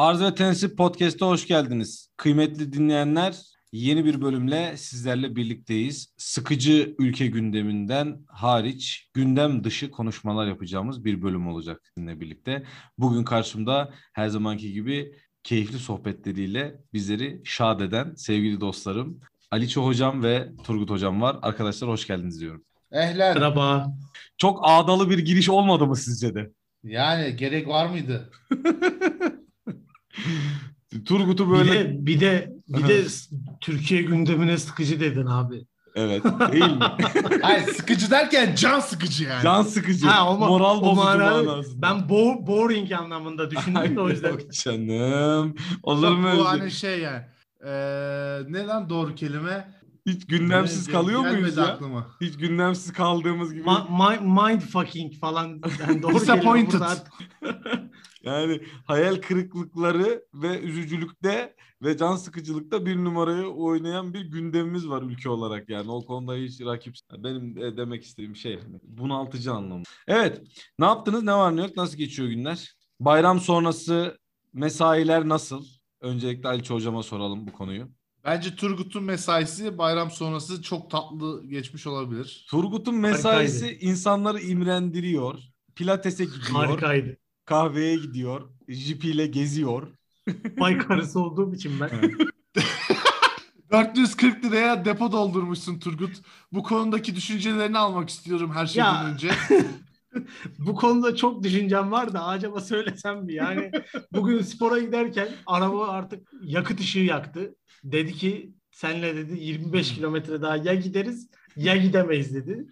Arz ve Tensip Podcast'a hoş geldiniz. Kıymetli dinleyenler yeni bir bölümle sizlerle birlikteyiz. Sıkıcı ülke gündeminden hariç gündem dışı konuşmalar yapacağımız bir bölüm olacak sizinle birlikte. Bugün karşımda her zamanki gibi keyifli sohbetleriyle bizleri şad eden sevgili dostlarım Aliço Hocam ve Turgut Hocam var. Arkadaşlar hoş geldiniz diyorum. Ehlen. Merhaba. Çok ağdalı bir giriş olmadı mı sizce de? Yani gerek var mıydı? Turgut'u Bir böyle... de bir de bir de Türkiye gündemine sıkıcı dedin abi. Evet değil mi? Hayır sıkıcı derken can sıkıcı yani. Can sıkıcı, Ha, o moral o bozucu manada-. Ben bo boring anlamında düşündüm de o yüzden. Yok canım. Olur mu bu öyle? hani şey yani. Eee neden doğru kelime? Hiç gündemsiz Gel- kalıyor muyuz ya? aklıma. Hiç gündemsiz kaldığımız gibi. Ma- mi- mind fucking falan. Yani doğru Disappointed. yani hayal kırıklıkları ve üzücülükte ve can sıkıcılıkta bir numarayı oynayan bir gündemimiz var ülke olarak yani. O konuda hiç rakip benim de demek istediğim şey hani bunaltıcı anlamı. Evet. Ne yaptınız? Ne var ne yok? Nasıl geçiyor günler? Bayram sonrası mesailer nasıl? Öncelikle Ali hocama soralım bu konuyu. Bence Turgut'un mesaisi bayram sonrası çok tatlı geçmiş olabilir. Turgut'un mesaisi insanları imrendiriyor. Pilatese gidiyor. Harikaydı. Kahveye gidiyor. Jipiyle geziyor. Bay karısı olduğum için ben. 440 liraya depo doldurmuşsun Turgut. Bu konudaki düşüncelerini almak istiyorum her şeyden Ya. önce. Bu konuda çok düşüncem var da acaba söylesem mi? Yani bugün spora giderken araba artık yakıt ışığı yaktı. Dedi ki senle dedi 25 kilometre daha ya gideriz ya gidemeyiz dedi.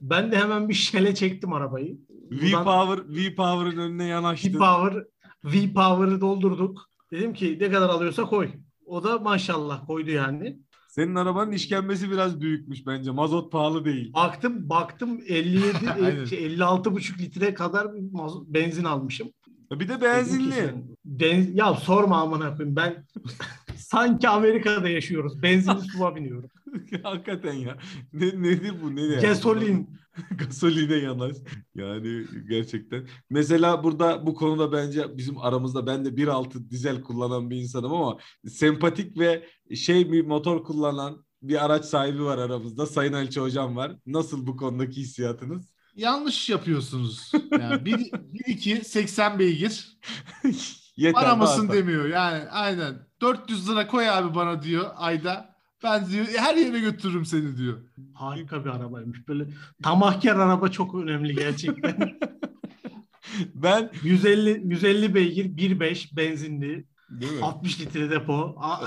Ben de hemen bir şele çektim arabayı. V-Power, V-Power'ın önüne yanaştı. V-Power, V-Power'ı doldurduk. Dedim ki ne kadar alıyorsa koy. O da maşallah koydu yani. Senin arabanın işkembesi biraz büyükmüş bence. Mazot pahalı değil. Baktım baktım 57 Aynen. şey, 56,5 litre kadar mazot- benzin almışım. Bir de benzinli. sen- Ben, ya sorma amına koyayım ben sanki Amerika'da yaşıyoruz. Benzinli suva biniyorum. Hakikaten ya. Ne, nedir bu? Ne yani? Gasolin. Gasoline yanaş. Yani gerçekten. Mesela burada bu konuda bence bizim aramızda ben de 1.6 dizel kullanan bir insanım ama sempatik ve şey bir motor kullanan bir araç sahibi var aramızda. Sayın Elçi Hocam var. Nasıl bu konudaki hissiyatınız? Yanlış yapıyorsunuz. Yani 1 2 80 beygir. Yeter. Daha- demiyor. Yani aynen. 400 lira koy abi bana diyor ayda. Ben diyor her yere götürürüm seni diyor. Harika bir arabaymış. Böyle tamahkar araba çok önemli gerçekten. Ben 150 150 beygir 1.5 benzinli değil mi? 60 litre depo. A-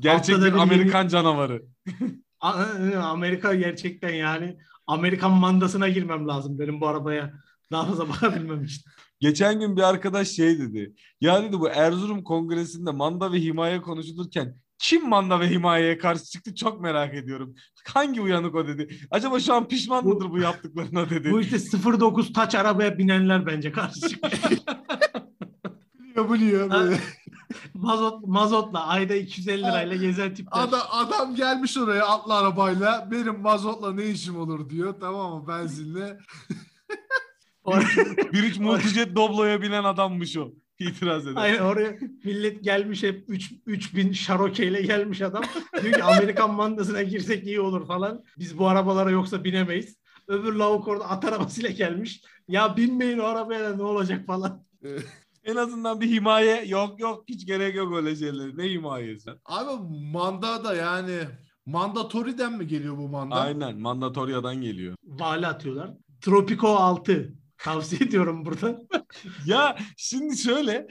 Gerçek bir Amerikan canavarı. A- Amerika gerçekten yani Amerikan mandasına girmem lazım benim bu arabaya. Daha fazla bakabilmem için. Geçen gün bir arkadaş şey dedi. Ya dedi bu Erzurum Kongresi'nde manda ve himaye konuşulurken kim manda ve himayeye karşı çıktı çok merak ediyorum. Hangi uyanık o dedi. Acaba şu an pişman Bu- mıdır bu yaptıklarına dedi. Bu işte 09 taç arabaya binenler bence karşı çıkıyor. Biliyor biliyor. Böyle. Mazot, mazotla ayda 250 lirayla gezen tipler. Adam, adam gelmiş oraya atlı arabayla benim mazotla ne işim olur diyor. Tamam mı benzinle. bir üç multijet Doblo'ya binen adammış o. İtiraz eder. Aynen oraya millet gelmiş hep 3 3000 şarokeyle gelmiş adam. Diyor ki Amerikan mandasına girsek iyi olur falan. Biz bu arabalara yoksa binemeyiz. Öbür lavuk orada at arabasıyla gelmiş. Ya binmeyin o arabaya da ne olacak falan. En azından bir himaye yok yok hiç gerek yok öyle şeyler. Ne himayesi? Abi manda da yani mandatoriden mi geliyor bu manda? Aynen mandatoryadan geliyor. Vali atıyorlar. Tropico 6. Tavsiye ediyorum buradan. Ya şimdi şöyle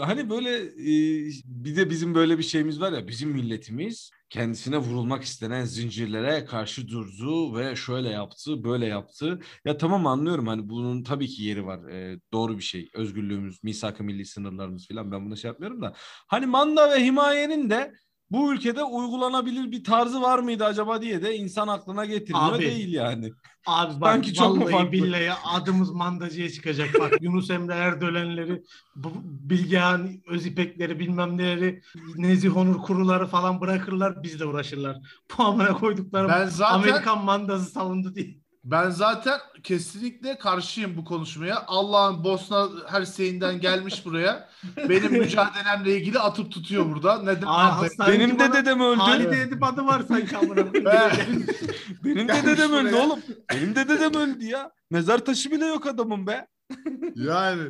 hani böyle e, bir de bizim böyle bir şeyimiz var ya bizim milletimiz kendisine vurulmak istenen zincirlere karşı durdu ve şöyle yaptı böyle yaptı. Ya tamam anlıyorum. Hani bunun tabii ki yeri var. E, doğru bir şey. Özgürlüğümüz misak-ı milli sınırlarımız falan ben bunu şey yapmıyorum da. Hani manda ve himayenin de bu ülkede uygulanabilir bir tarzı var mıydı acaba diye de insan aklına getirmiyor Abi, değil yani. Abi bak Sanki çok mu vallahi farklı? billahi adımız mandacıya çıkacak bak. Yunus Emre Erdoğan'ları, Bilgehan Özipekleri bilmem neleri, Nezih Onur kuruları falan bırakırlar biz de uğraşırlar. Bu amına koyduklarım Ben zaten Amerikan mandası savundu diye. Ben zaten kesinlikle karşıyım bu konuşmaya. Allah'ın Bosna Hersey'inden gelmiş buraya. Benim mücadelemle ilgili atıp tutuyor burada. Neden? Aa, Benim de dedem öldü. Halide Edip adı var sanki amına koyayım. Benim de dedem öldü oğlum. Benim de dedem öldü ya. Mezar taşı bile yok adamın be. yani.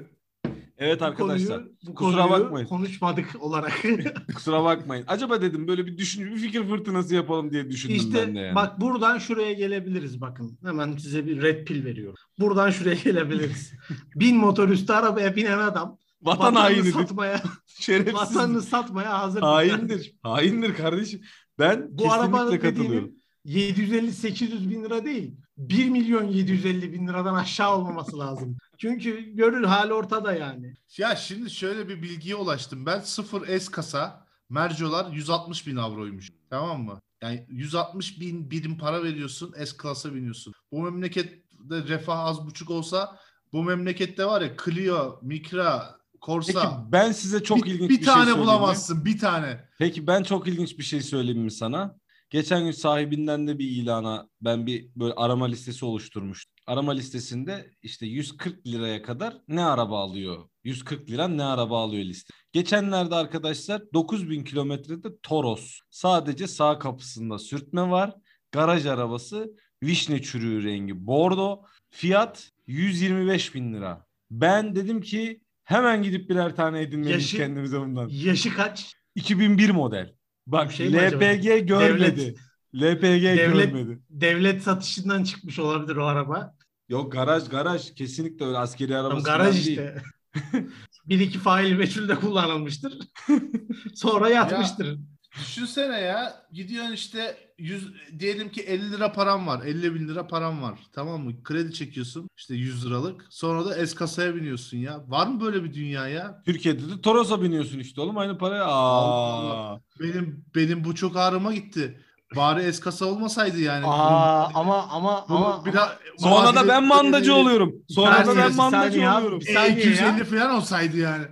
Evet Bu arkadaşlar. konuyu, bu kusura konuyu bakmayın. konuşmadık olarak. Kusura bakmayın. Acaba dedim böyle bir düşün, bir fikir fırtınası yapalım diye düşündüm ben de işte yani. bak buradan şuraya gelebiliriz bakın. Hemen size bir red pill veriyorum. Buradan şuraya gelebiliriz. Bin motorüstü arabaya binen adam Vatan hainidir. satmaya, Şerefsiz. vatanını satmaya hazır. Haindir. Haindir kardeşim. Ben Bu kesinlikle katılıyorum. 750-800 bin lira değil. 1 milyon 750 bin liradan aşağı olmaması lazım. Çünkü görül hali ortada yani. Ya şimdi şöyle bir bilgiye ulaştım. Ben 0 S kasa Mercolar 160 bin avroymuş. Tamam mı? Yani 160 bin birim para veriyorsun S klasa biniyorsun. Bu memlekette refah az buçuk olsa bu memlekette var ya Clio, Micra, Corsa Peki ben size çok bir, ilginç bir bir, tane şey söyleyeyim mi? bulamazsın. Bir tane. Peki ben çok ilginç bir şey söyleyeyim mi sana? Geçen gün sahibinden de bir ilana ben bir böyle arama listesi oluşturmuştum. Arama listesinde işte 140 liraya kadar ne araba alıyor? 140 lira ne araba alıyor liste. Geçenlerde arkadaşlar 9000 kilometrede Toros. Sadece sağ kapısında sürtme var. Garaj arabası vişne çürüğü rengi bordo. Fiyat 125 bin lira. Ben dedim ki hemen gidip birer tane edinmeliyiz Yaşı- kendimize bundan. Yaşı kaç? 2001 model. Bak şey? LPG görmedi. LPG Devlet- görmedi. Devlet satışından çıkmış olabilir o araba. Yok garaj garaj kesinlikle öyle askeri Tam arabası garaj değil. işte. bir iki fail meçhulde kullanılmıştır. Sonra yatmıştır. Düşünsene ya gidiyorsun işte 100, diyelim ki 50 lira param var 50 bin lira param var tamam mı kredi çekiyorsun işte 100 liralık sonra da es kasaya biniyorsun ya var mı böyle bir dünya ya Türkiye'de de Toros'a biniyorsun işte oğlum aynı paraya. Aa. benim benim bu çok ağrıma gitti bari es kasa olmasaydı yani Aa ama ama Bunu ama biraz- Sonra da ben mandacı oluyorum. Sonra da ben mandacı oluyorum. Bir E, saniye 250 ya. falan olsaydı yani.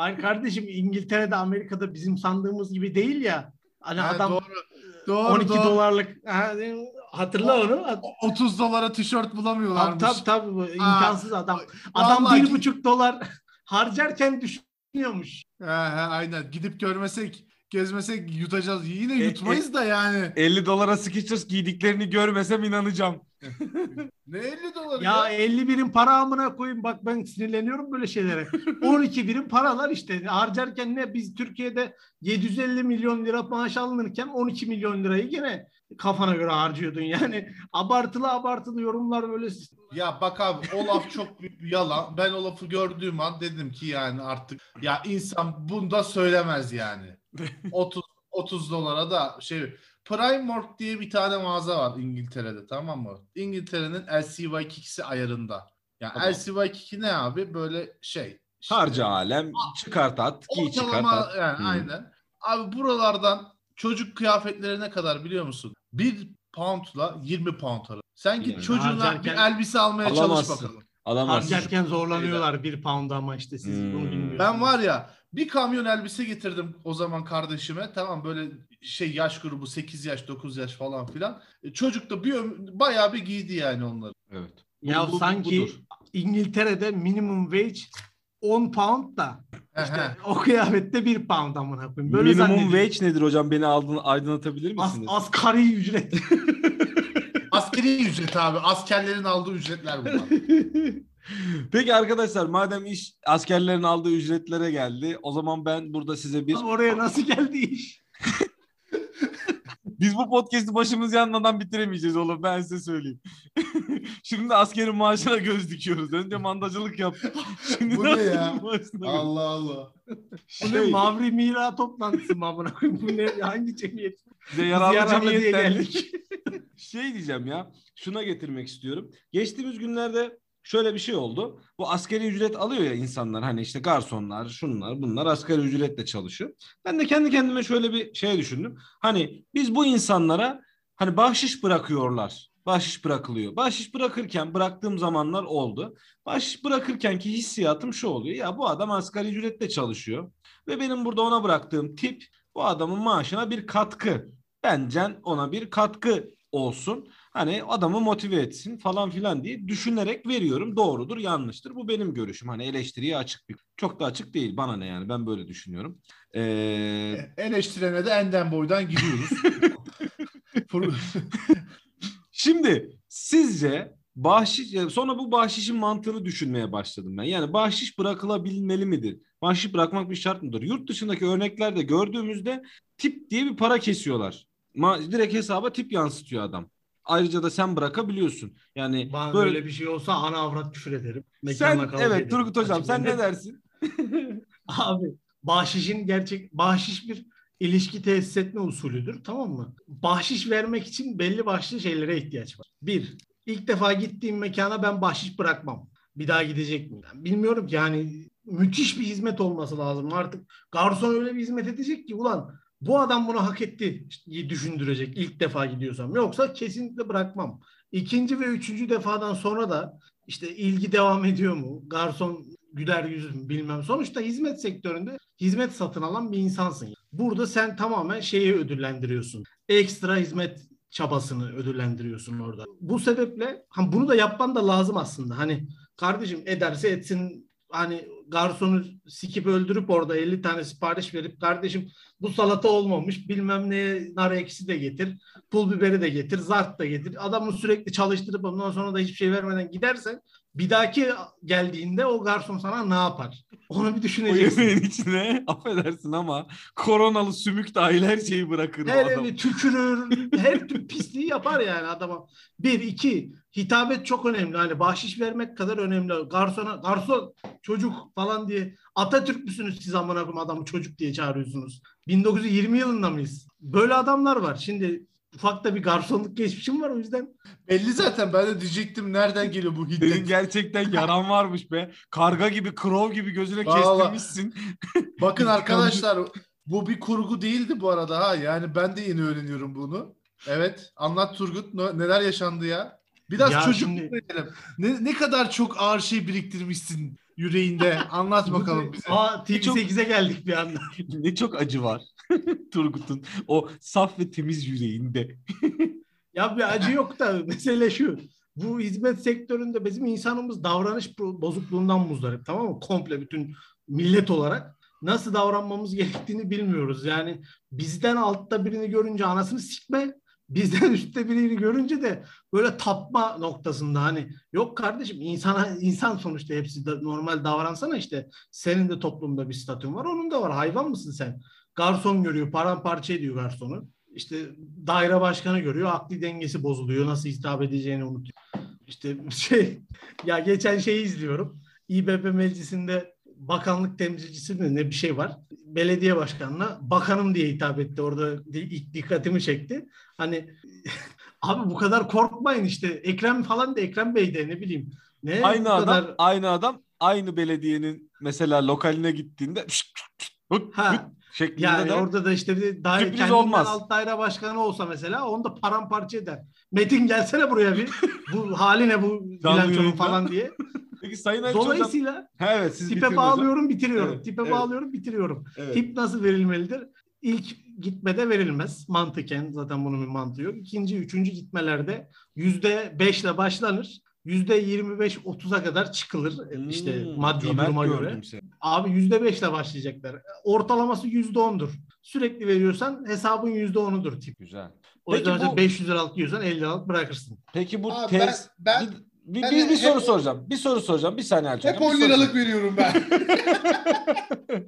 Hayır kardeşim İngiltere'de Amerika'da bizim sandığımız gibi değil ya. Hani Ha, adam doğru. Doğru, 12 doğru. dolarlık ha, hatırla onu. 30 dolara tişört bulamıyorlarmış. tabii tabii bu imkansız adam. Adam Vallahi bir buçuk dolar harcarken düşünüyormuş. He he aynen. Gidip görmesek, gezmesek yutacağız. Yine E, yutmayız da yani. 50 dolara Skechers giydiklerini görmesem inanacağım. Ne 50 doları Ya ya? 50 birim para amına koyayım bak ben sinirleniyorum böyle şeylere. 12 birim paralar işte harcarken ne biz Türkiye'de 750 milyon lira maaş alınırken 12 milyon lirayı gene kafana göre harcıyordun yani. Abartılı abartılı yorumlar böyle Ya bak abi o laf çok büyük bir yalan. Ben o lafı gördüğüm an dedim ki yani artık ya insan bunda söylemez yani. 30 30 dolara da şey Primark diye bir tane mağaza var İngiltere'de tamam mı? İngiltere'nin LCY2'si ayarında. Ya Tamam. LCY2 ne abi? Böyle şey. işte- Harca alem çıkart at giy çıkart at. yani Hı. aynen. Abi buralardan çocuk kıyafetleri ne kadar biliyor musun? 1 poundla 20 pound arası. Sen git Yani çocuğuna harcarken bir elbise almaya çalış alamazsın. bakalım. Alamazsın. harcarken zorlanıyorlar bir pound ama işte siz bunu Hmm. bilmiyorsunuz. Ben var ya bir kamyon elbise getirdim o zaman kardeşime. Tamam böyle şey yaş grubu 8 yaş 9 yaş falan filan. E, çocuk da bir bayağı bir giydi yani onları. Evet. Ya Bu- bu- sanki budur. İngiltere'de minimum wage 10 pound da He işte he. o kıyafette 1 pound amına koyayım. Böyle Minimum wage nedir hocam? Beni aldın, aydınlatabilir As, misiniz? asgari ücret. Askeri ücret abi. Askerlerin aldığı ücretler bunlar. Peki arkadaşlar madem iş askerlerin aldığı ücretlere geldi o zaman ben burada size bir Oraya nasıl geldi iş? biz bu podcast'i başımız yanmadan bitiremeyeceğiz oğlum ben size söyleyeyim. Şimdi askerin maaşına göz dikiyoruz. Önce mandacılık yaptık. Şimdi Bu ne ya? Allah Allah. Bu ne Şey, Mavri Mira toplantısı mı amına koyayım? Bu ne? Hangi cemiyet? bize Biz yararlı yararlı diye cemiyetten geldik. şey diyeceğim ya. Şuna getirmek istiyorum. Geçtiğimiz günlerde şöyle bir şey oldu. Bu askeri ücret alıyor ya insanlar. Hani işte garsonlar, şunlar, bunlar asgari ücretle çalışıyor. Ben de kendi kendime şöyle bir şey düşündüm. Hani biz bu insanlara hani bahşiş bırakıyorlar. Bahşiş bırakılıyor. Bahşiş bırakırken bıraktığım zamanlar oldu. Bahşiş bırakırken ki hissiyatım şu oluyor. Ya bu adam asgari ücretle çalışıyor. Ve benim burada ona bıraktığım tip bu adamın maaşına bir katkı. Bence ona bir katkı olsun. Hani adamı motive etsin falan filan diye düşünerek veriyorum. Doğrudur, yanlıştır. Bu benim görüşüm. Hani eleştiriye açık bir. Çok da açık değil. Bana ne yani? Ben böyle düşünüyorum. Ee, Eleştirene de enden boydan gidiyoruz. Şimdi sizce bahşiş yani sonra bu bahşişin mantığını düşünmeye başladım ben. Yani bahşiş bırakılabilmeli midir? Bahşiş bırakmak bir şart mıdır? Yurt dışındaki örneklerde gördüğümüzde tip diye bir para kesiyorlar. Ma direkt hesaba tip yansıtıyor adam. Ayrıca da sen bırakabiliyorsun. Yani Bana böyle böyle bir şey olsa ana avrat küfür ederim. sen Mekanla kavga evet ederim. Turgut hocam sen ne dersin? Abi bahşişin gerçek bahşiş bir ilişki tesis etme usulüdür tamam mı? Bahşiş vermek için belli başlı şeylere ihtiyaç var. Bir, ilk defa gittiğim mekana ben bahşiş bırakmam. Bir daha gidecek miyim? Ben Bilmiyorum ki yani müthiş bir hizmet olması lazım. Artık garson öyle bir hizmet edecek ki ulan bu adam bunu hak etti düşündürecek ilk defa gidiyorsam. Yoksa kesinlikle bırakmam. İkinci ve üçüncü defadan sonra da işte ilgi devam ediyor mu? Garson güler yüz bilmem. Sonuçta hizmet sektöründe hizmet satın alan bir insansın. Burada sen tamamen şeyi ödüllendiriyorsun. Ekstra hizmet çabasını ödüllendiriyorsun orada. Bu sebeple hani bunu da yapman da lazım aslında. Hani kardeşim ederse etsin hani garsonu sikip öldürüp orada 50 tane sipariş verip kardeşim bu salata olmamış bilmem ne nar ekşisi de getir pul biberi de getir zart da getir adamı sürekli çalıştırıp ondan sonra da hiçbir şey vermeden gidersen bir dahaki geldiğinde o garson sana ne yapar? Onu bir O düşüneceksin. yemeğin içine affedersin ama koronalı sümük dahil her şeyi bırakır o Her adam. evi tükürür, her türlü pisliği yapar yani adama. Bir, iki, hitabet çok önemli. Hani bahşiş vermek kadar önemli. Garsona, garson, çocuk falan diye. Atatürk müsünüz siz amına koyayım adamı çocuk diye çağırıyorsunuz. 1920 yılında mıyız? Böyle adamlar var. Şimdi ufak da bir garsonluk geçmişim var o yüzden. Belli zaten ben de diyecektim nereden geliyor bu Senin hiddet. gerçekten yaran varmış be. Karga gibi, krov gibi gözüne Vallahi. kestirmişsin. Bakın arkadaşlar bu bir kurgu değildi bu arada ha. Yani ben de yeni öğreniyorum bunu. Evet anlat Turgut ne- neler yaşandı ya. Biraz Ya çocuk şimdi- edelim. Ne, ne kadar çok ağır şey biriktirmişsin yüreğinde. Anlat bakalım bize. Aa Çok- TV8'e geldik bir anda. ne çok acı var Turgut'un o saf ve temiz yüreğinde. Ya bir acı yok da mesele şu. Bu hizmet sektöründe bizim insanımız davranış bo- bozukluğundan muzdarip tamam mı? Komple bütün millet olarak nasıl davranmamız gerektiğini bilmiyoruz. Yani bizden altta birini görünce anasını sikme, bizden üstte birini görünce de böyle tapma noktasında hani yok kardeşim insana insan sonuçta hepsi de normal davransana işte senin de toplumda bir statün var onun da var hayvan mısın sen? Garson görüyor paramparça ediyor garsonu. İşte daire başkanı görüyor akli dengesi bozuluyor nasıl hitap edeceğini unutuyor. İşte şey ya geçen şeyi izliyorum. İBB meclisinde bakanlık temsilcisi mi ne bir şey var. Belediye başkanına bakanım diye hitap etti. Orada ilk dikkatimi çekti. Hani abi bu kadar korkmayın işte. Ekrem falan da Ekrem Bey de ne bileyim. Ne aynı adam, kadar aynı adam aynı belediyenin mesela lokaline gittiğinde Ha. Şeklinde Yani de orada da işte bir daire, Sürpriz olmaz. alt daire başkanı olsa mesela onu da paramparça eder. Metin gelsene buraya bir. bu hali ne bu bilançonun falan diye. Peki Sayın Hocam Dolayısıyla Ha, evet siz tipe hocam. bağlıyorum bitiriyorum. Evet, tipe evet. bağlıyorum bitiriyorum. Evet. Tip nasıl verilmelidir? İlk gitmede verilmez. Mantıken zaten bunun bir mantığı yok. İkinci, üçüncü gitmelerde yüzde beşle başlanır. Yüzde 25-30'a kadar çıkılır. işte Hmm, maddi cömert duruma göre. seni. Abi yüzde beşle başlayacaklar. Ortalaması yüzde ondur. Sürekli veriyorsan hesabın yüzde onudur tip. Güzel. O Peki yüzden bu- 500 liralık yiyorsan 50 liralık bırakırsın. Peki bu Abi ben- ters ben- bir, bir, ben bir, hep- soru soracağım. Bir soru soracağım. Bir saniye Ayçi Hep Hocam, 10 bir soru liralık veriyorum ben.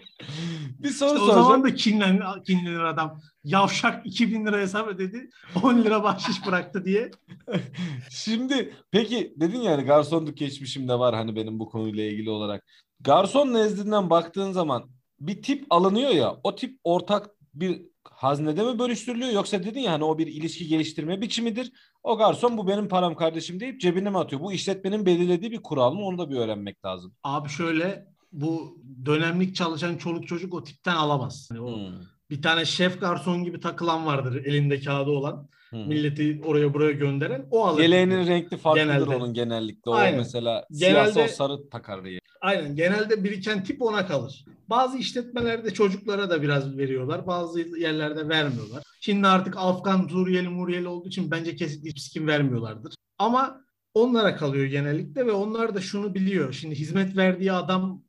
Bir soru İşte o soracağım. zaman da kinlenir, kinlenir adam. Yavşak 2000 lira hesap ödedi. 10 lira bahşiş bıraktı diye. Şimdi peki dedin yani garsonluk geçmişim de var hani benim bu konuyla ilgili olarak. Garson nezdinden baktığın zaman bir tip alınıyor ya o tip ortak bir haznede mi bölüştürülüyor yoksa dedin ya hani o bir ilişki geliştirme biçimidir. O garson bu benim param kardeşim deyip cebine mi atıyor? Bu işletmenin belirlediği bir kural mı onu da bir öğrenmek lazım. Abi şöyle bu dönemlik çalışan çoluk çocuk o tipten alamaz. Hani o Hmm. Bir tane şef garson gibi takılan vardır elinde kağıdı olan. Milleti oraya buraya gönderen. O alır. Yeleğinin renkli farklıdır Genelde. onun genellikle. O Aynen. mesela Genelde- siyahsa o sarı takar diye. Aynen. Genelde biriken tip ona kalır. Bazı işletmelerde çocuklara da biraz veriyorlar. Bazı yerlerde vermiyorlar. Şimdi artık Afgan, Suriyeli, Muriyeli olduğu için bence kesinlikle hiçbir kim vermiyorlardır. Ama onlara kalıyor genellikle ve onlar da şunu biliyor. Şimdi hizmet verdiği adamı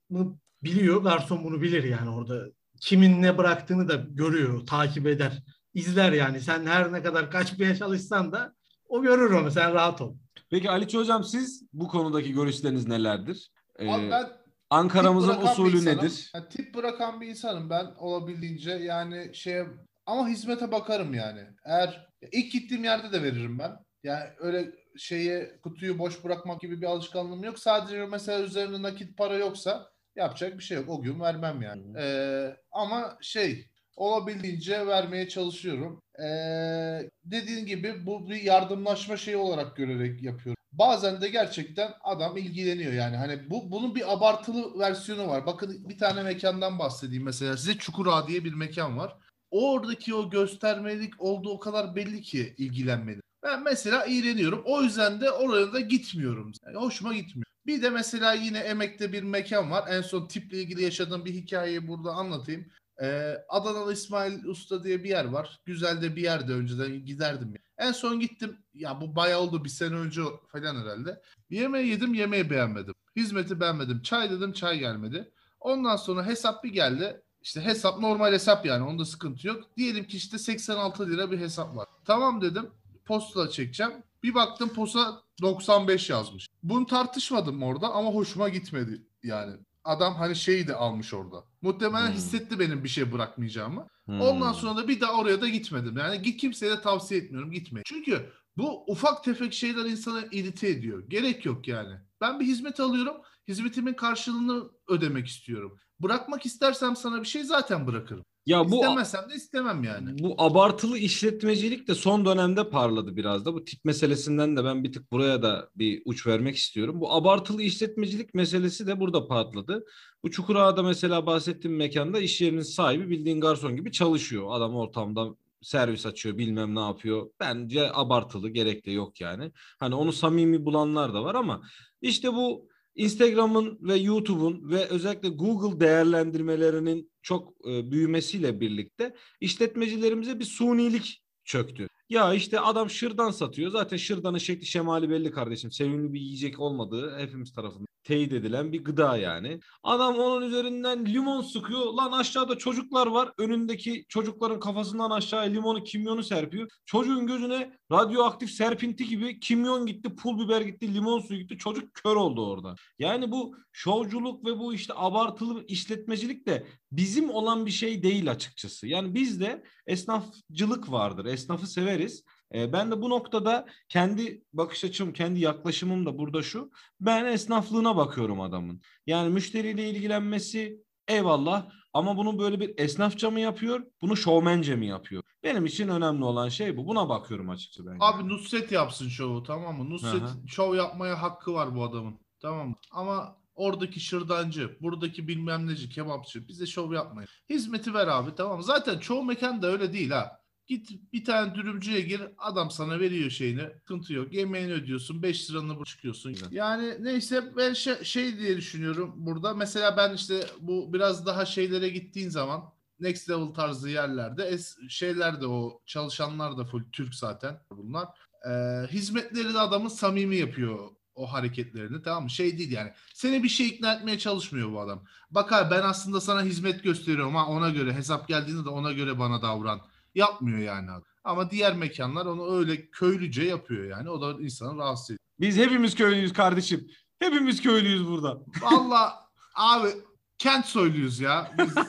biliyor. Garson bunu bilir yani orada. Kimin ne bıraktığını da görüyor, takip eder. İzler yani. Sen her ne kadar kaçmaya çalışsan da o görür onu. Sen rahat ol. Peki Aliç Hocam siz bu konudaki görüşleriniz nelerdir? Ee, Abi ben Ankara'mızın usulü nedir? Ha, tip bırakan bir insanım ben olabildiğince yani şeye ama hizmete bakarım yani. Eğer ilk gittiğim yerde de veririm ben. Yani öyle şeye kutuyu boş bırakmak gibi bir alışkanlığım yok. Sadece mesela üzerinde nakit para yoksa yapacak bir şey yok. O gün vermem yani. Ee, ama şey olabildiğince vermeye çalışıyorum. Ee, dediğin gibi bu bir yardımlaşma şeyi olarak görerek yapıyorum. Bazen de gerçekten adam ilgileniyor yani. Hani bu bunun bir abartılı versiyonu var. Bakın bir tane mekandan bahsedeyim mesela. Size Çukura diye bir mekan var. Oradaki o göstermelik olduğu o kadar belli ki ilgilenmedi. Ben mesela iğreniyorum. O yüzden de oraya da gitmiyorum. Yani hoşuma gitmiyor. Bir de mesela yine Emek'te bir mekan var. En son tiple ilgili yaşadığım bir hikayeyi burada anlatayım. Ee, Adanalı İsmail Usta diye bir yer var. Güzel de bir yerde önceden giderdim. En son gittim. Ya bu bayağı oldu bir sene önce falan herhalde. Yemeği yedim yemeği beğenmedim. Hizmeti beğenmedim. Çay dedim çay gelmedi. Ondan sonra hesap bir geldi. İşte hesap normal hesap yani onda sıkıntı yok. Diyelim ki işte 86 lira bir hesap var. Tamam dedim posta çekeceğim. Bir baktım posta 95 yazmış. Bunu tartışmadım orada ama hoşuma gitmedi yani. Adam hani şeyi de almış orada. Muhtemelen Hmm. hissetti benim bir şey bırakmayacağımı. Hmm. Ondan sonra da bir daha oraya da gitmedim. Yani git kimseye de tavsiye etmiyorum gitmeyin. Çünkü bu ufak tefek şeyler insanı irite ediyor. Gerek yok yani. Ben bir hizmet alıyorum. Hizmetimin karşılığını ödemek istiyorum. Bırakmak istersem sana bir şey zaten bırakırım. Ya bu İstemezsem de istemem yani. Bu abartılı işletmecilik de son dönemde parladı biraz da. Bu tip meselesinden de ben bir tık buraya da bir uç vermek istiyorum. Bu abartılı işletmecilik meselesi de burada patladı. Bu Çukurağa'da mesela bahsettiğim mekanda iş yerinin sahibi bildiğin garson gibi çalışıyor. Adam ortamda servis açıyor bilmem ne yapıyor. Bence abartılı gerek de yok yani. Hani onu samimi bulanlar da var ama işte bu Instagram'ın ve YouTube'un ve özellikle Google değerlendirmelerinin çok e, büyümesiyle birlikte işletmecilerimize bir sunilik çöktü. Ya işte adam şırdan satıyor. Zaten şırdanın şekli şemali belli kardeşim. Sevimli bir yiyecek olmadığı hepimiz tarafından teyit edilen bir gıda yani. Adam onun üzerinden limon sıkıyor. Lan aşağıda çocuklar var. Önündeki çocukların kafasından aşağıya limonu, kimyonu serpiyor. Çocuğun gözüne radyoaktif serpinti gibi kimyon gitti, pul biber gitti, limon suyu gitti. Çocuk kör oldu orada. Yani bu şovculuk ve bu işte abartılı işletmecilik de bizim olan bir şey değil açıkçası. Yani bizde esnafcılık vardır. Esnafı severiz. Ee, ben de bu noktada kendi bakış açım, kendi yaklaşımım da burada şu. Ben esnaflığına bakıyorum adamın. Yani müşteriyle ilgilenmesi eyvallah ama bunu böyle bir esnafça mı yapıyor, bunu şovmence mi yapıyor? Benim için önemli olan şey bu. Buna bakıyorum açıkçası ben. Abi Nusret yapsın şovu tamam mı? Nusret Aha. şov yapmaya hakkı var bu adamın. Tamam mı? Ama oradaki şırdancı, buradaki bilmem neci, kebapçı bize şov yapmayın. Hizmeti ver abi tamam? Zaten çoğu mekan da öyle değil ha. Git bir tane dürümcüye gir adam sana veriyor şeyini. Sıkıntı yok. Yemeğini ödüyorsun. 5 liranı çıkıyorsun. Yani neyse ben şey, şey diye düşünüyorum burada. Mesela ben işte bu biraz daha şeylere gittiğin zaman next level tarzı yerlerde es, şeyler de o çalışanlar da full Türk zaten bunlar. Ee, hizmetleri de adamın samimi yapıyor o hareketlerini tamam mı? Şey değil yani. Seni bir şey ikna etmeye çalışmıyor bu adam. Bak abi ben aslında sana hizmet gösteriyorum ha ona göre hesap geldiğinde de ona göre bana davran. Yapmıyor yani adam. Ama diğer mekanlar onu öyle köylüce yapıyor yani. O da insanı rahatsız ediyor. Biz hepimiz köylüyüz kardeşim. Hepimiz köylüyüz burada. Valla abi kent soyluyuz ya. Biz,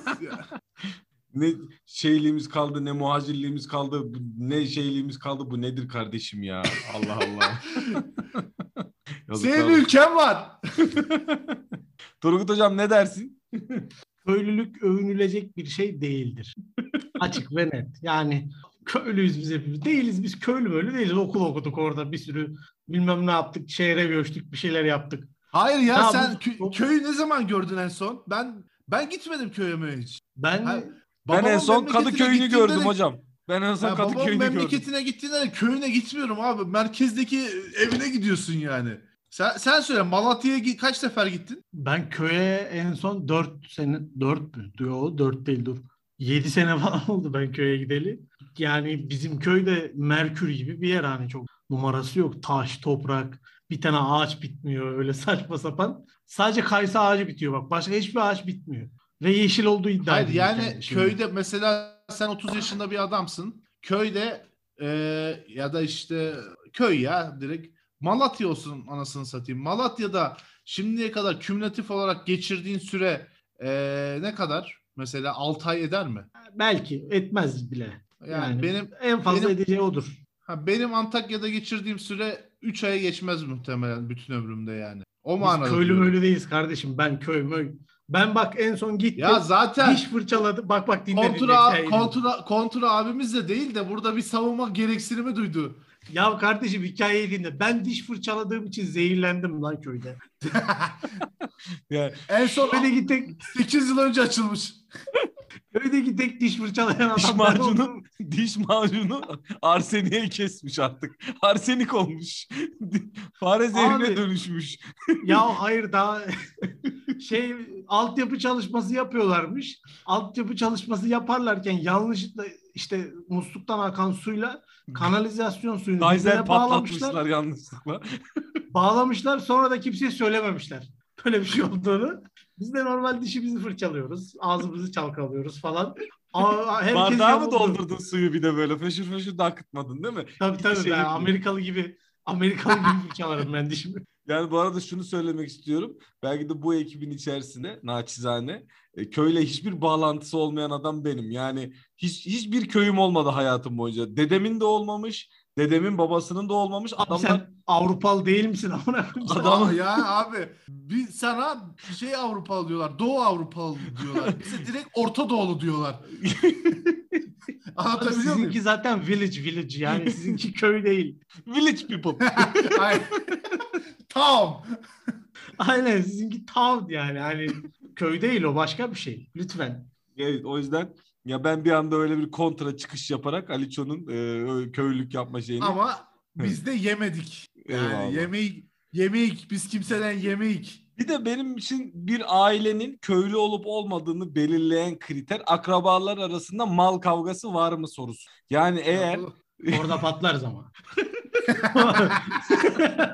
Ne şeyliğimiz kaldı, ne muhacirliğimiz kaldı, ne şeyliğimiz kaldı. Bu nedir kardeşim ya? Allah Allah. Yazıklar Senin ülken var. Turgut hocam ne dersin? Köylülük övünülecek bir şey değildir. Açık ve net. Yani köylüyüz biz hepimiz. Değiliz biz köylü böyle değiliz. Okul okuduk orada bir sürü bilmem ne yaptık. Şehre göçtük bir şeyler yaptık. Hayır ya, Ya sen bu- kö- bu- köyü ne zaman gördün en son? Ben ben gitmedim köye mi hiç. Ben Ha- Ben en son Kadıköy'ünü gördüm de- hocam. Ben en son babamın Kadıköy'ünü gördüm. memleketine gittiğinde de köyüne gitmiyorum abi. Merkezdeki evine gidiyorsun yani. Sen, sen söyle Malatya'ya kaç sefer gittin? Ben köye en son 4 sene 4 mü? Yok 4 değil dur. 7 sene falan oldu ben köye gideli. Yani bizim köyde Merkür gibi bir yer hani çok numarası yok. Taş, toprak, bir tane ağaç bitmiyor öyle saçma sapan. Sadece kayısı ağacı bitiyor bak. Başka hiçbir ağaç bitmiyor. Ve yeşil olduğu iddia Hayır yani şimdi. köyde mesela sen 30 yaşında bir adamsın. Köyde e, ya da işte köy ya direkt Malatya olsun anasını satayım. Malatya'da şimdiye kadar kümülatif olarak geçirdiğin süre e, ne kadar? Mesela 6 ay eder mi? Belki etmez bile. Yani, Yani, benim en fazla benim- edeceği odur. ha, benim Antakya'da geçirdiğim süre 3 aya geçmez muhtemelen bütün ömrümde yani. O Biz manada. köylü diyorum. möylü değiliz kardeşim. Ben köy möy. Ben bak en son gittim. Ya zaten diş fırçaladı. Bak bak dinle dinle. kontura, hikayeyi. kontura, kontura abimiz de değil de burada bir savunma gereksinimi duydu. Ya kardeşim hikayeyi dinle. Ben diş fırçaladığım için zehirlendim lan köyde. Yani En son Köydeki tek, 8 yıl önce açılmış. Köydeki tek diş fırçalayan adam diş macunu, diş macunu arseniye kesmiş artık. Arsenik olmuş. Fare zehrine dönüşmüş. Ya hayır daha şey altyapı çalışması yapıyorlarmış. Altyapı çalışması yaparlarken yanlışlıkla işte musluktan akan suyla kanalizasyon suyunu Kaiser birbirine bağlamışlar. patlatmışlar yanlışlıkla. Bağlamışlar sonra da kimseye söylememişler. Böyle bir şey olduğunu. Biz de normal dişimizi fırçalıyoruz. Ağzımızı çalkalıyoruz falan. Aa, herkes Bardağı mı doldurdun suyu bir de böyle feşür feşür de akıtmadın değil mi? Tabii tabii. Şey ben gibi. Amerikalı gibi Amerikalı gibi fırçalarım ben dişimi. Yani bu arada şunu söylemek istiyorum. Belki de bu ekibin içerisinde naçizane e, köyle hiçbir bağlantısı olmayan adam benim. Yani hiç hiçbir köyüm olmadı hayatım boyunca. Dedemin de olmamış, dedemin babasının da olmamış. Adamlar sen Avrupalı değil misin? Adam- ya abi bir sana şey Avrupalı diyorlar. Doğu Avrupalı diyorlar. Bize direkt Orta Doğulu diyorlar. Abi Anlatabiliyor muyum? sizinki zaten village village yani sizinki köy değil. village people. Tamam. Aynen sizinki town yani hani köy değil o başka bir şey. Lütfen. Evet, o yüzden ya ben bir anda öyle bir kontra çıkış yaparak Aliço'nun e, köylülük yapma şeyini Ama biz de yemedik. Yani Eyvallah. yemeği yemeğik biz kimseden yemeğik. Bir de benim için bir ailenin köylü olup olmadığını belirleyen kriter akrabalar arasında mal kavgası var mı sorusu. Yani eğer Orada patlarız ama.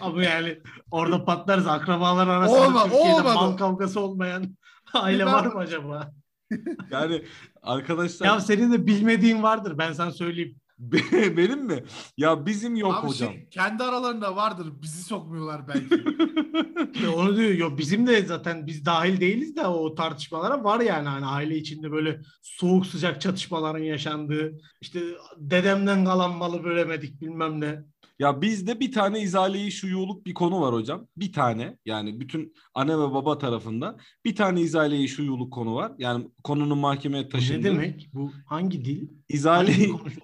ama yani orada patlarız akrabalar arasında Olma- Türkiye'de olmadı. mal kavgası olmayan aile Ben- var mı acaba? yani arkadaşlar Ya senin de bilmediğin vardır ben sana söyleyeyim. benim mi? Ya bizim yok Abi hocam. şey, kendi aralarında vardır. Bizi sokmuyorlar belki. İşte onu diyor. Yok bizim de zaten biz dahil değiliz de o tartışmalara var yani hani aile içinde böyle soğuk sıcak çatışmaların yaşandığı işte dedemden kalan malı bölemedik bilmem ne. Ya bizde bir tane izaleyi şuyuluk bir konu var hocam. Bir tane yani bütün anne ve baba tarafında bir tane izaleyi şuyuluk konu var. Yani konunun mahkemeye Bu ne taşındığı. demek? Bu hangi dil? İzale?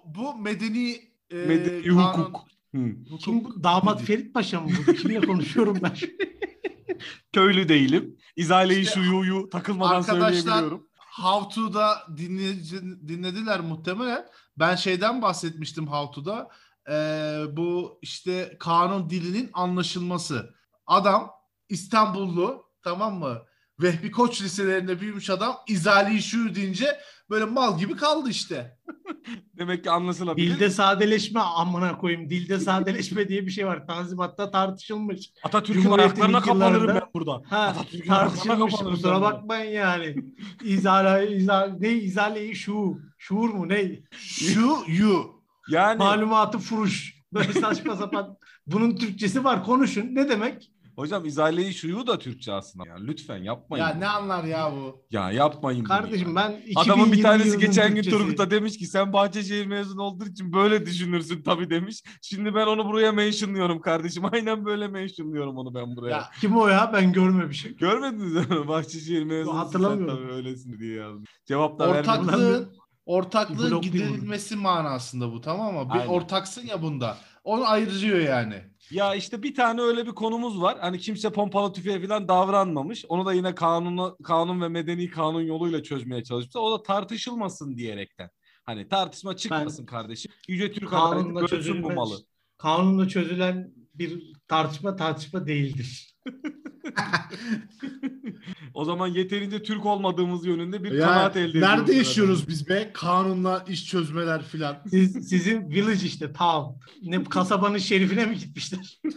Bu medeni e, medeni kanun- hukuk. Hı. Kim bu? Damat Ferit Paşa mı bu? Kimle konuşuyorum ben? Köylü değilim. İzaleyi İşte şuyuyu takılmadan arkadaşlar- söyleyebiliyorum. How to'da dinlediler muhtemelen. Ben şeyden bahsetmiştim How to'da. Ee, bu işte kanun dilinin anlaşılması. Adam İstanbullu tamam mı? Vehbi Koç liselerinde büyümüş adam izali şu deyince böyle mal gibi kaldı işte. Demek ki anlaşılabilir. Dilde sadeleşme amına koyayım. Dilde sadeleşme diye bir şey var. Tanzimat'ta tartışılmış. Atatürk'ün ayaklarına kapanırım ben burada. Ha, Atatürk'ün tartışılmış. Kusura bakmayın yani. İzale, izale, ne izale şu, şuur mu ne? Şu you. Yani Malumatı furuş. Böyle saçma sapan. Bunun Türkçesi var. Konuşun. Ne demek? hocam izaleyi şuyu da Türkçe aslında. Yani lütfen yapmayın. Ya Ya, ne anlar ya bu? yapmayın bunu Kardeşim ya. ben 2020 Adamın bir tanesi geçen gün. Turgut'a demiş ki sen Bahçeşehir mezunu olduğu için böyle düşünürsün tabii demiş. Şimdi ben onu buraya mentionlıyorum kardeşim. Aynen böyle mentionlıyorum onu ben buraya. Ya Kim o ya? Ben görmemişim. Görmediniz mi? Bahçeşehir mezunu hatırlamıyorum. tabii öylesin diye yazdım. Cevap da vermedim. Ortaklığın Blok giderilmesi manasında bu tamam mı? Bir Aynen. ortaksın ya bunda. onu ayırıyor yani. Ya işte bir tane öyle bir konumuz var. Hani kimse pompalı tüfeğe falan davranmamış. Onu da yine kanunu, kanun ve medeni kanun yoluyla çözmeye çalışmışlar. O da tartışılmasın diyerekten. Hani tartışma çıkmasın kardeşim. Yüce Türk Kanunla bölsün bu malı. Kanunla çözülen bir tartışma tartışma değildir. o zaman yeterince Türk olmadığımız yönünde bir Ya, kanaat elde ediyoruz. nerede yaşıyoruz biz be? Kanunla iş çözmeler filan. Siz, sizin village işte town. Ne kasabanın şerifine mi gitmişler?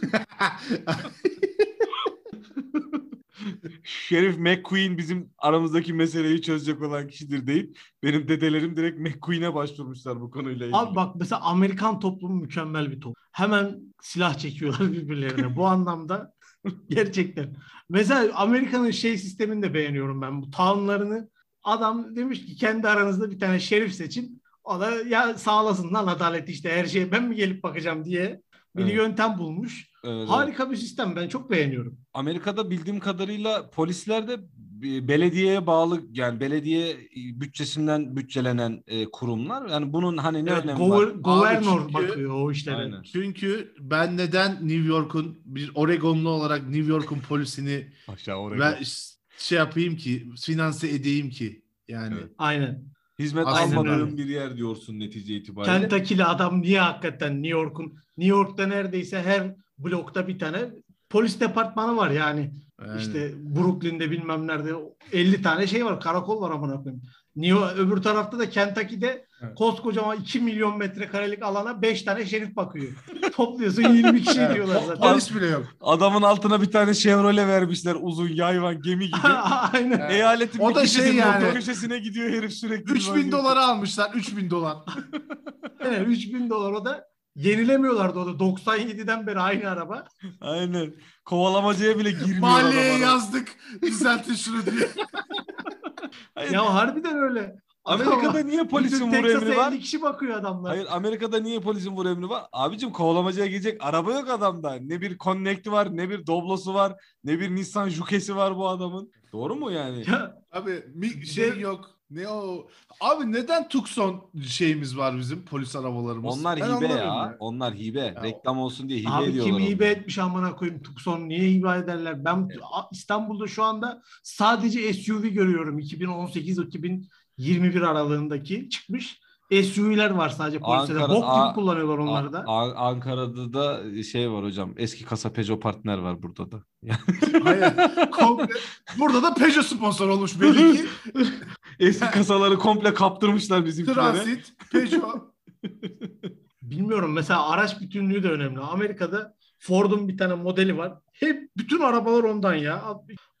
Şerif McQueen bizim aramızdaki meseleyi çözecek olan kişidir değil. Benim dedelerim direkt McQueen'e başvurmuşlar bu konuyla ilgili. Abi bak mesela Amerikan toplumu mükemmel bir toplum. Hemen silah çekiyorlar birbirlerine. Bu anlamda gerçekten. Mesela Amerika'nın şey sistemini de beğeniyorum ben. Bu townlarını adam demiş ki kendi aranızda bir tane şerif seçin. O da ya sağlasın lan adalet işte her şeye ben mi gelip bakacağım diye bir Evet. yöntem bulmuş. Evet, evet. Harika bir sistem ben çok beğeniyorum. Amerika'da bildiğim kadarıyla polisler de belediyeye bağlı yani belediye bütçesinden bütçelenen e, kurumlar. Yani bunun hani ne Evet, önemi gover- var? governor çünkü- bakıyor o işlere. Aynen. Çünkü ben neden New York'un bir Oregonlu olarak New York'un polisini Aşağı oraya. ve şey yapayım ki finanse edeyim ki yani. Evet. Aynen. Hizmet Aynen almadığın öyle. bir yer diyorsun netice itibariyle. Kentucky'li adam niye hakikaten New York'un New York'ta neredeyse her blokta bir tane polis departmanı var yani. Yani. İşte Brooklyn'de bilmem nerede 50 tane şey var. Karakol var amına koyayım. New öbür tarafta da Kentucky'de Evet. koskocaman 2 milyon metrekarelik alana 5 tane şerif bakıyor. Topluyorsun 20 kişi Evet, diyorlar zaten. Polis bile yok. Adamın altına bir tane Chevrolet vermişler uzun yayvan gemi gibi. Aynen. Evet. Eyaletin O da şey yani- köşesine gidiyor herif sürekli. 3000 dolara almışlar 3000 dolar. Aynen 3000 dolar o da yenilemiyorlardı o da 97'den beri aynı araba. Aynen. Kovalamacaya bile girmiyor Mahalleye adam. yazdık düzeltin şunu diye. Ya harbiden öyle. Amerika'da niye polisin vur emri var? 50 kişi bakıyor adamlar. Hayır Amerika'da niye polisin vur emri var? Abicim kovalamacaya gidecek araba yok adamda. Ne bir Connect var, ne bir Doblo'su var, ne bir Nissan Juke'si var bu adamın. Doğru mu yani? Ya, Abi mi, şey de- yok. Ne o? Abi neden Tucson şeyimiz var bizim polis arabalarımız? Onlar Ben hibe anlamıyorum ya. Onlar hibe. Reklam olsun diye hibe Abi ediyorlar. kim hibe etmiş amına koyayım Tucson niye hibe ederler? Ben A- İstanbul'da şu anda sadece SUV görüyorum 2018-2021 aralığındaki çıkmış. SUV'ler var sadece polislerde. Ankara- Bok gibi A- kullanıyorlar onları da. A- A- Ankara'da da şey var hocam. Eski kasa Peugeot partner var burada da. Hayır. Komple. Burada da Peugeot sponsor olmuş belli ki. Eski kasaları komple kaptırmışlar bizimkilere. Transit, Peugeot. Bilmiyorum mesela araç bütünlüğü de önemli. Amerika'da Ford'un bir tane modeli var. Hep bütün arabalar ondan ya.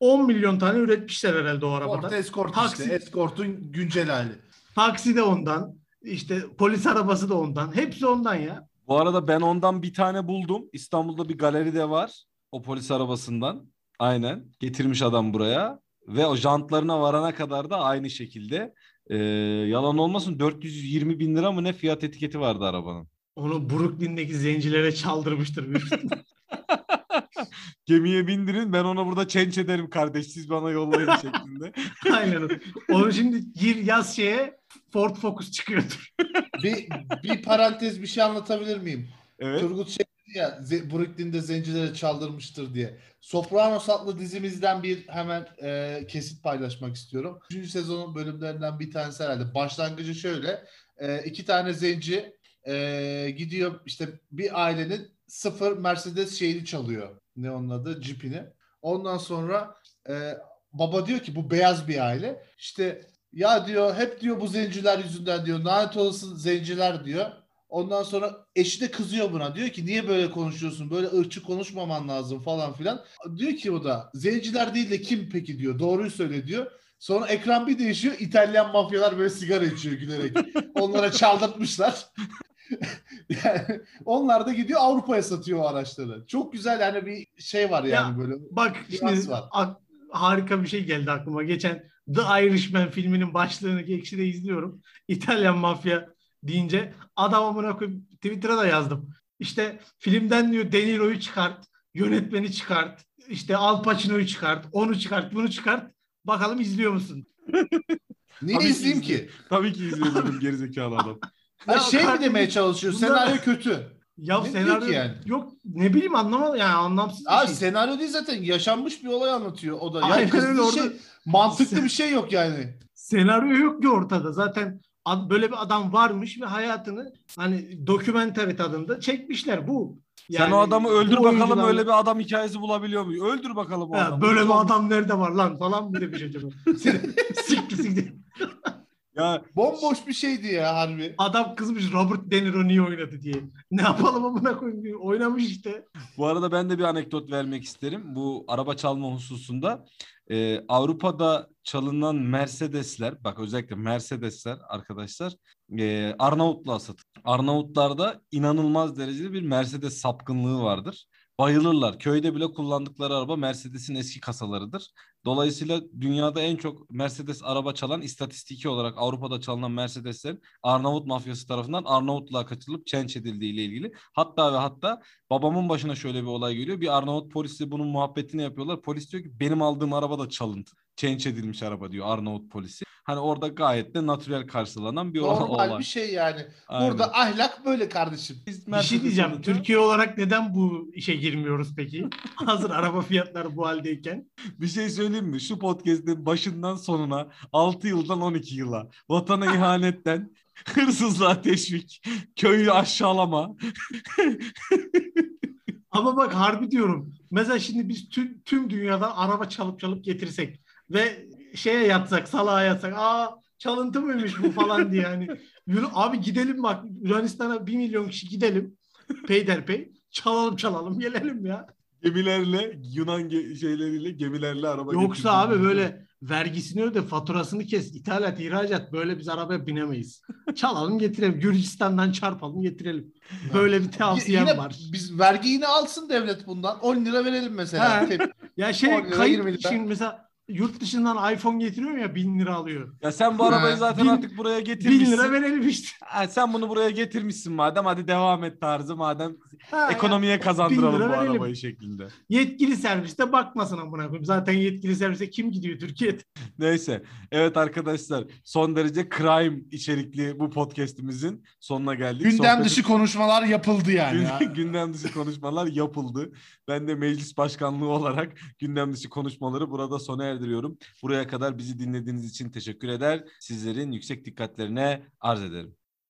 10 milyon tane üretmişler herhalde o Ford arabada. Escort Taksi. işte. Escort'un güncel hali. Taksi de ondan. İşte polis arabası da ondan. Hepsi ondan ya. Bu arada ben ondan bir tane buldum. İstanbul'da bir galeri de var. O polis arabasından. Aynen. Getirmiş adam buraya. Ve o jantlarına varana kadar da aynı şekilde. Ee, yalan olmasın 420 bin lira mı ne fiyat etiketi vardı arabanın. Onu Brooklyn'deki zencilere çaldırmıştır. Gemiye bindirin ben ona burada çenç ederim kardeş siz bana yollayın şeklinde. Aynen. öyle. Onu şimdi gir yaz şeye Ford Focus çıkıyordur. Bir, bir parantez bir şey anlatabilir miyim? Evet. Turgut şey ya Brooklyn'de zencilere çaldırmıştır diye. Sopranos adlı dizimizden bir hemen e, kesit paylaşmak istiyorum. Üçüncü sezonun bölümlerinden bir tanesi herhalde. Başlangıcı şöyle. E, iki tane zenci e, gidiyor işte bir ailenin sıfır Mercedes şeyini çalıyor. Ne onun adı? Jeep'ini. Ondan sonra e, baba diyor ki bu beyaz bir aile. İşte ya diyor hep diyor bu zenciler yüzünden diyor lanet olası zenciler diyor. Ondan sonra eşi de kızıyor buna. Diyor ki niye böyle konuşuyorsun? Böyle ırkçı konuşmaman lazım falan filan. Diyor ki o da zenciler değil de kim peki diyor. Doğruyu söyle diyor. Sonra ekran bir değişiyor. İtalyan mafyalar böyle sigara içiyor gülerek. Onlara çaldırtmışlar. yani onlar da gidiyor Avrupa'ya satıyor o araçları. Çok güzel yani bir şey var yani Ya, böyle. Bak şimdi var. ak- harika bir şey geldi aklıma. Geçen The Irishman filminin başlığını Ekşi'de izliyorum. İtalyan mafya deyince adam amına koyayım Twitter'a da yazdım. İşte filmden diyor De Niro'yu çıkart, yönetmeni çıkart, işte Al Pacino'yu çıkart, onu çıkart, bunu çıkart. Bakalım izliyor musun? Niye Tabii ki izleyeyim ki? Tabii ki izliyorum gerizekalı adam. Ya şey mi demeye çalışıyor? bunlar- Senaryo kötü. Ya Ne senaryo yani? yok ne bileyim anlamadım yani anlamsız bir Abi şey. senaryo değil zaten yaşanmış bir olay anlatıyor o da. Yani Aynen öyle, orada- şey, mantıklı bir şey yok yani. Senaryo yok ki ortada. Zaten böyle bir adam varmış ve hayatını hani dokumentary tadında çekmişler bu. Sen Yani o adamı öldür bakalım oyuncularla- öyle bir adam hikayesi bulabiliyor muyuz? Öldür bakalım o Ha, adamı. böyle bir adam nerede var lan falan mı demiş acaba? Siktir siktir. Ya Bomboş bir şeydi ya harbi. Adam kızmış Robert De Niro niye oynadı diye. Ne yapalım amına koyayım oynamış işte. Bu arada ben de bir anekdot vermek isterim. Bu araba çalma hususunda. Ee, Avrupa'da çalınan Mercedesler, bak özellikle Mercedesler arkadaşlar e, Arnavutluğa satılır. Arnavutlarda inanılmaz derecede bir Mercedes sapkınlığı vardır. Bayılırlar. Köyde bile kullandıkları araba Mercedes'in eski kasalarıdır. Dolayısıyla dünyada en çok Mercedes araba çalan istatistiki olarak Avrupa'da çalınan Mercedeslerin Arnavut mafyası tarafından Arnavutluğa kaçırılıp çenç edildiği ile ilgili. Hatta ve hatta babamın başına şöyle bir olay geliyor. Bir Arnavut polisi bunun muhabbetini yapıyorlar. Polis diyor ki benim aldığım araba da çalıntı. Change edilmiş araba diyor Arnavut polisi. Hani orada gayet de natürel karşılanan bir olay. Normal bir şey yani. Aynen. Burada ahlak böyle kardeşim. Biz Bir şey diyeceğim. alınca- Türkiye olarak neden bu işe girmiyoruz peki? Hazır araba fiyatları bu haldeyken. Bir şey söyleyeyim mi? Şu podcast'in başından sonuna 6 yıldan 12 yıla vatana ihanetten hırsızlığa teşvik, köyü aşağılama. Ama bak harbi diyorum. Mesela şimdi biz tüm, tüm dünyadan araba çalıp çalıp getirsek ve şeye yatsak, salağa yatsak. Aa çalıntı mıymış bu falan diye yani. Yürü, abi gidelim bak Yunanistan'a bir milyon kişi gidelim. Peyderpey. Çalalım çalalım gelelim ya. Gemilerle Yunan ge- şeyleriyle gemilerle araba Yoksa abi böyle vergisini öde, faturasını kes, ithalat, ihracat böyle biz arabaya binemeyiz. Çalalım getirelim. Gürcistan'dan çarpalım getirelim. Böyle bir tavsiyem yine var. biz vergi yine alsın devlet bundan. 10 lira verelim mesela. Ya şey 10 lira, 20 kayıt için mesela yurt dışından iPhone getiriyor ya bin lira alıyor. Ya sen bu arabayı zaten bin- artık buraya Bin getirmişsin. lira verelim işte. Ha, sen bunu buraya getirmişsin madem hadi devam et tarzı madem Ha, ekonomiye ya, kazandıralım bin bu verelim. arabayı şeklinde. Yetkili serviste bakmasın amına koyayım. Zaten yetkili servise kim gidiyor Türkiye'de? Neyse. Evet arkadaşlar son derece crime içerikli bu podcast'imizin sonuna geldik. Gündem Sohbeti- dışı konuşmalar yapıldı yani. ya. Gün- gündem dışı konuşmalar yapıldı. Ben de meclis başkanlığı olarak gündem dışı konuşmaları burada sona erdiriyorum. Buraya kadar bizi dinlediğiniz için teşekkür eder. Sizlerin yüksek dikkatlerine arz ederim.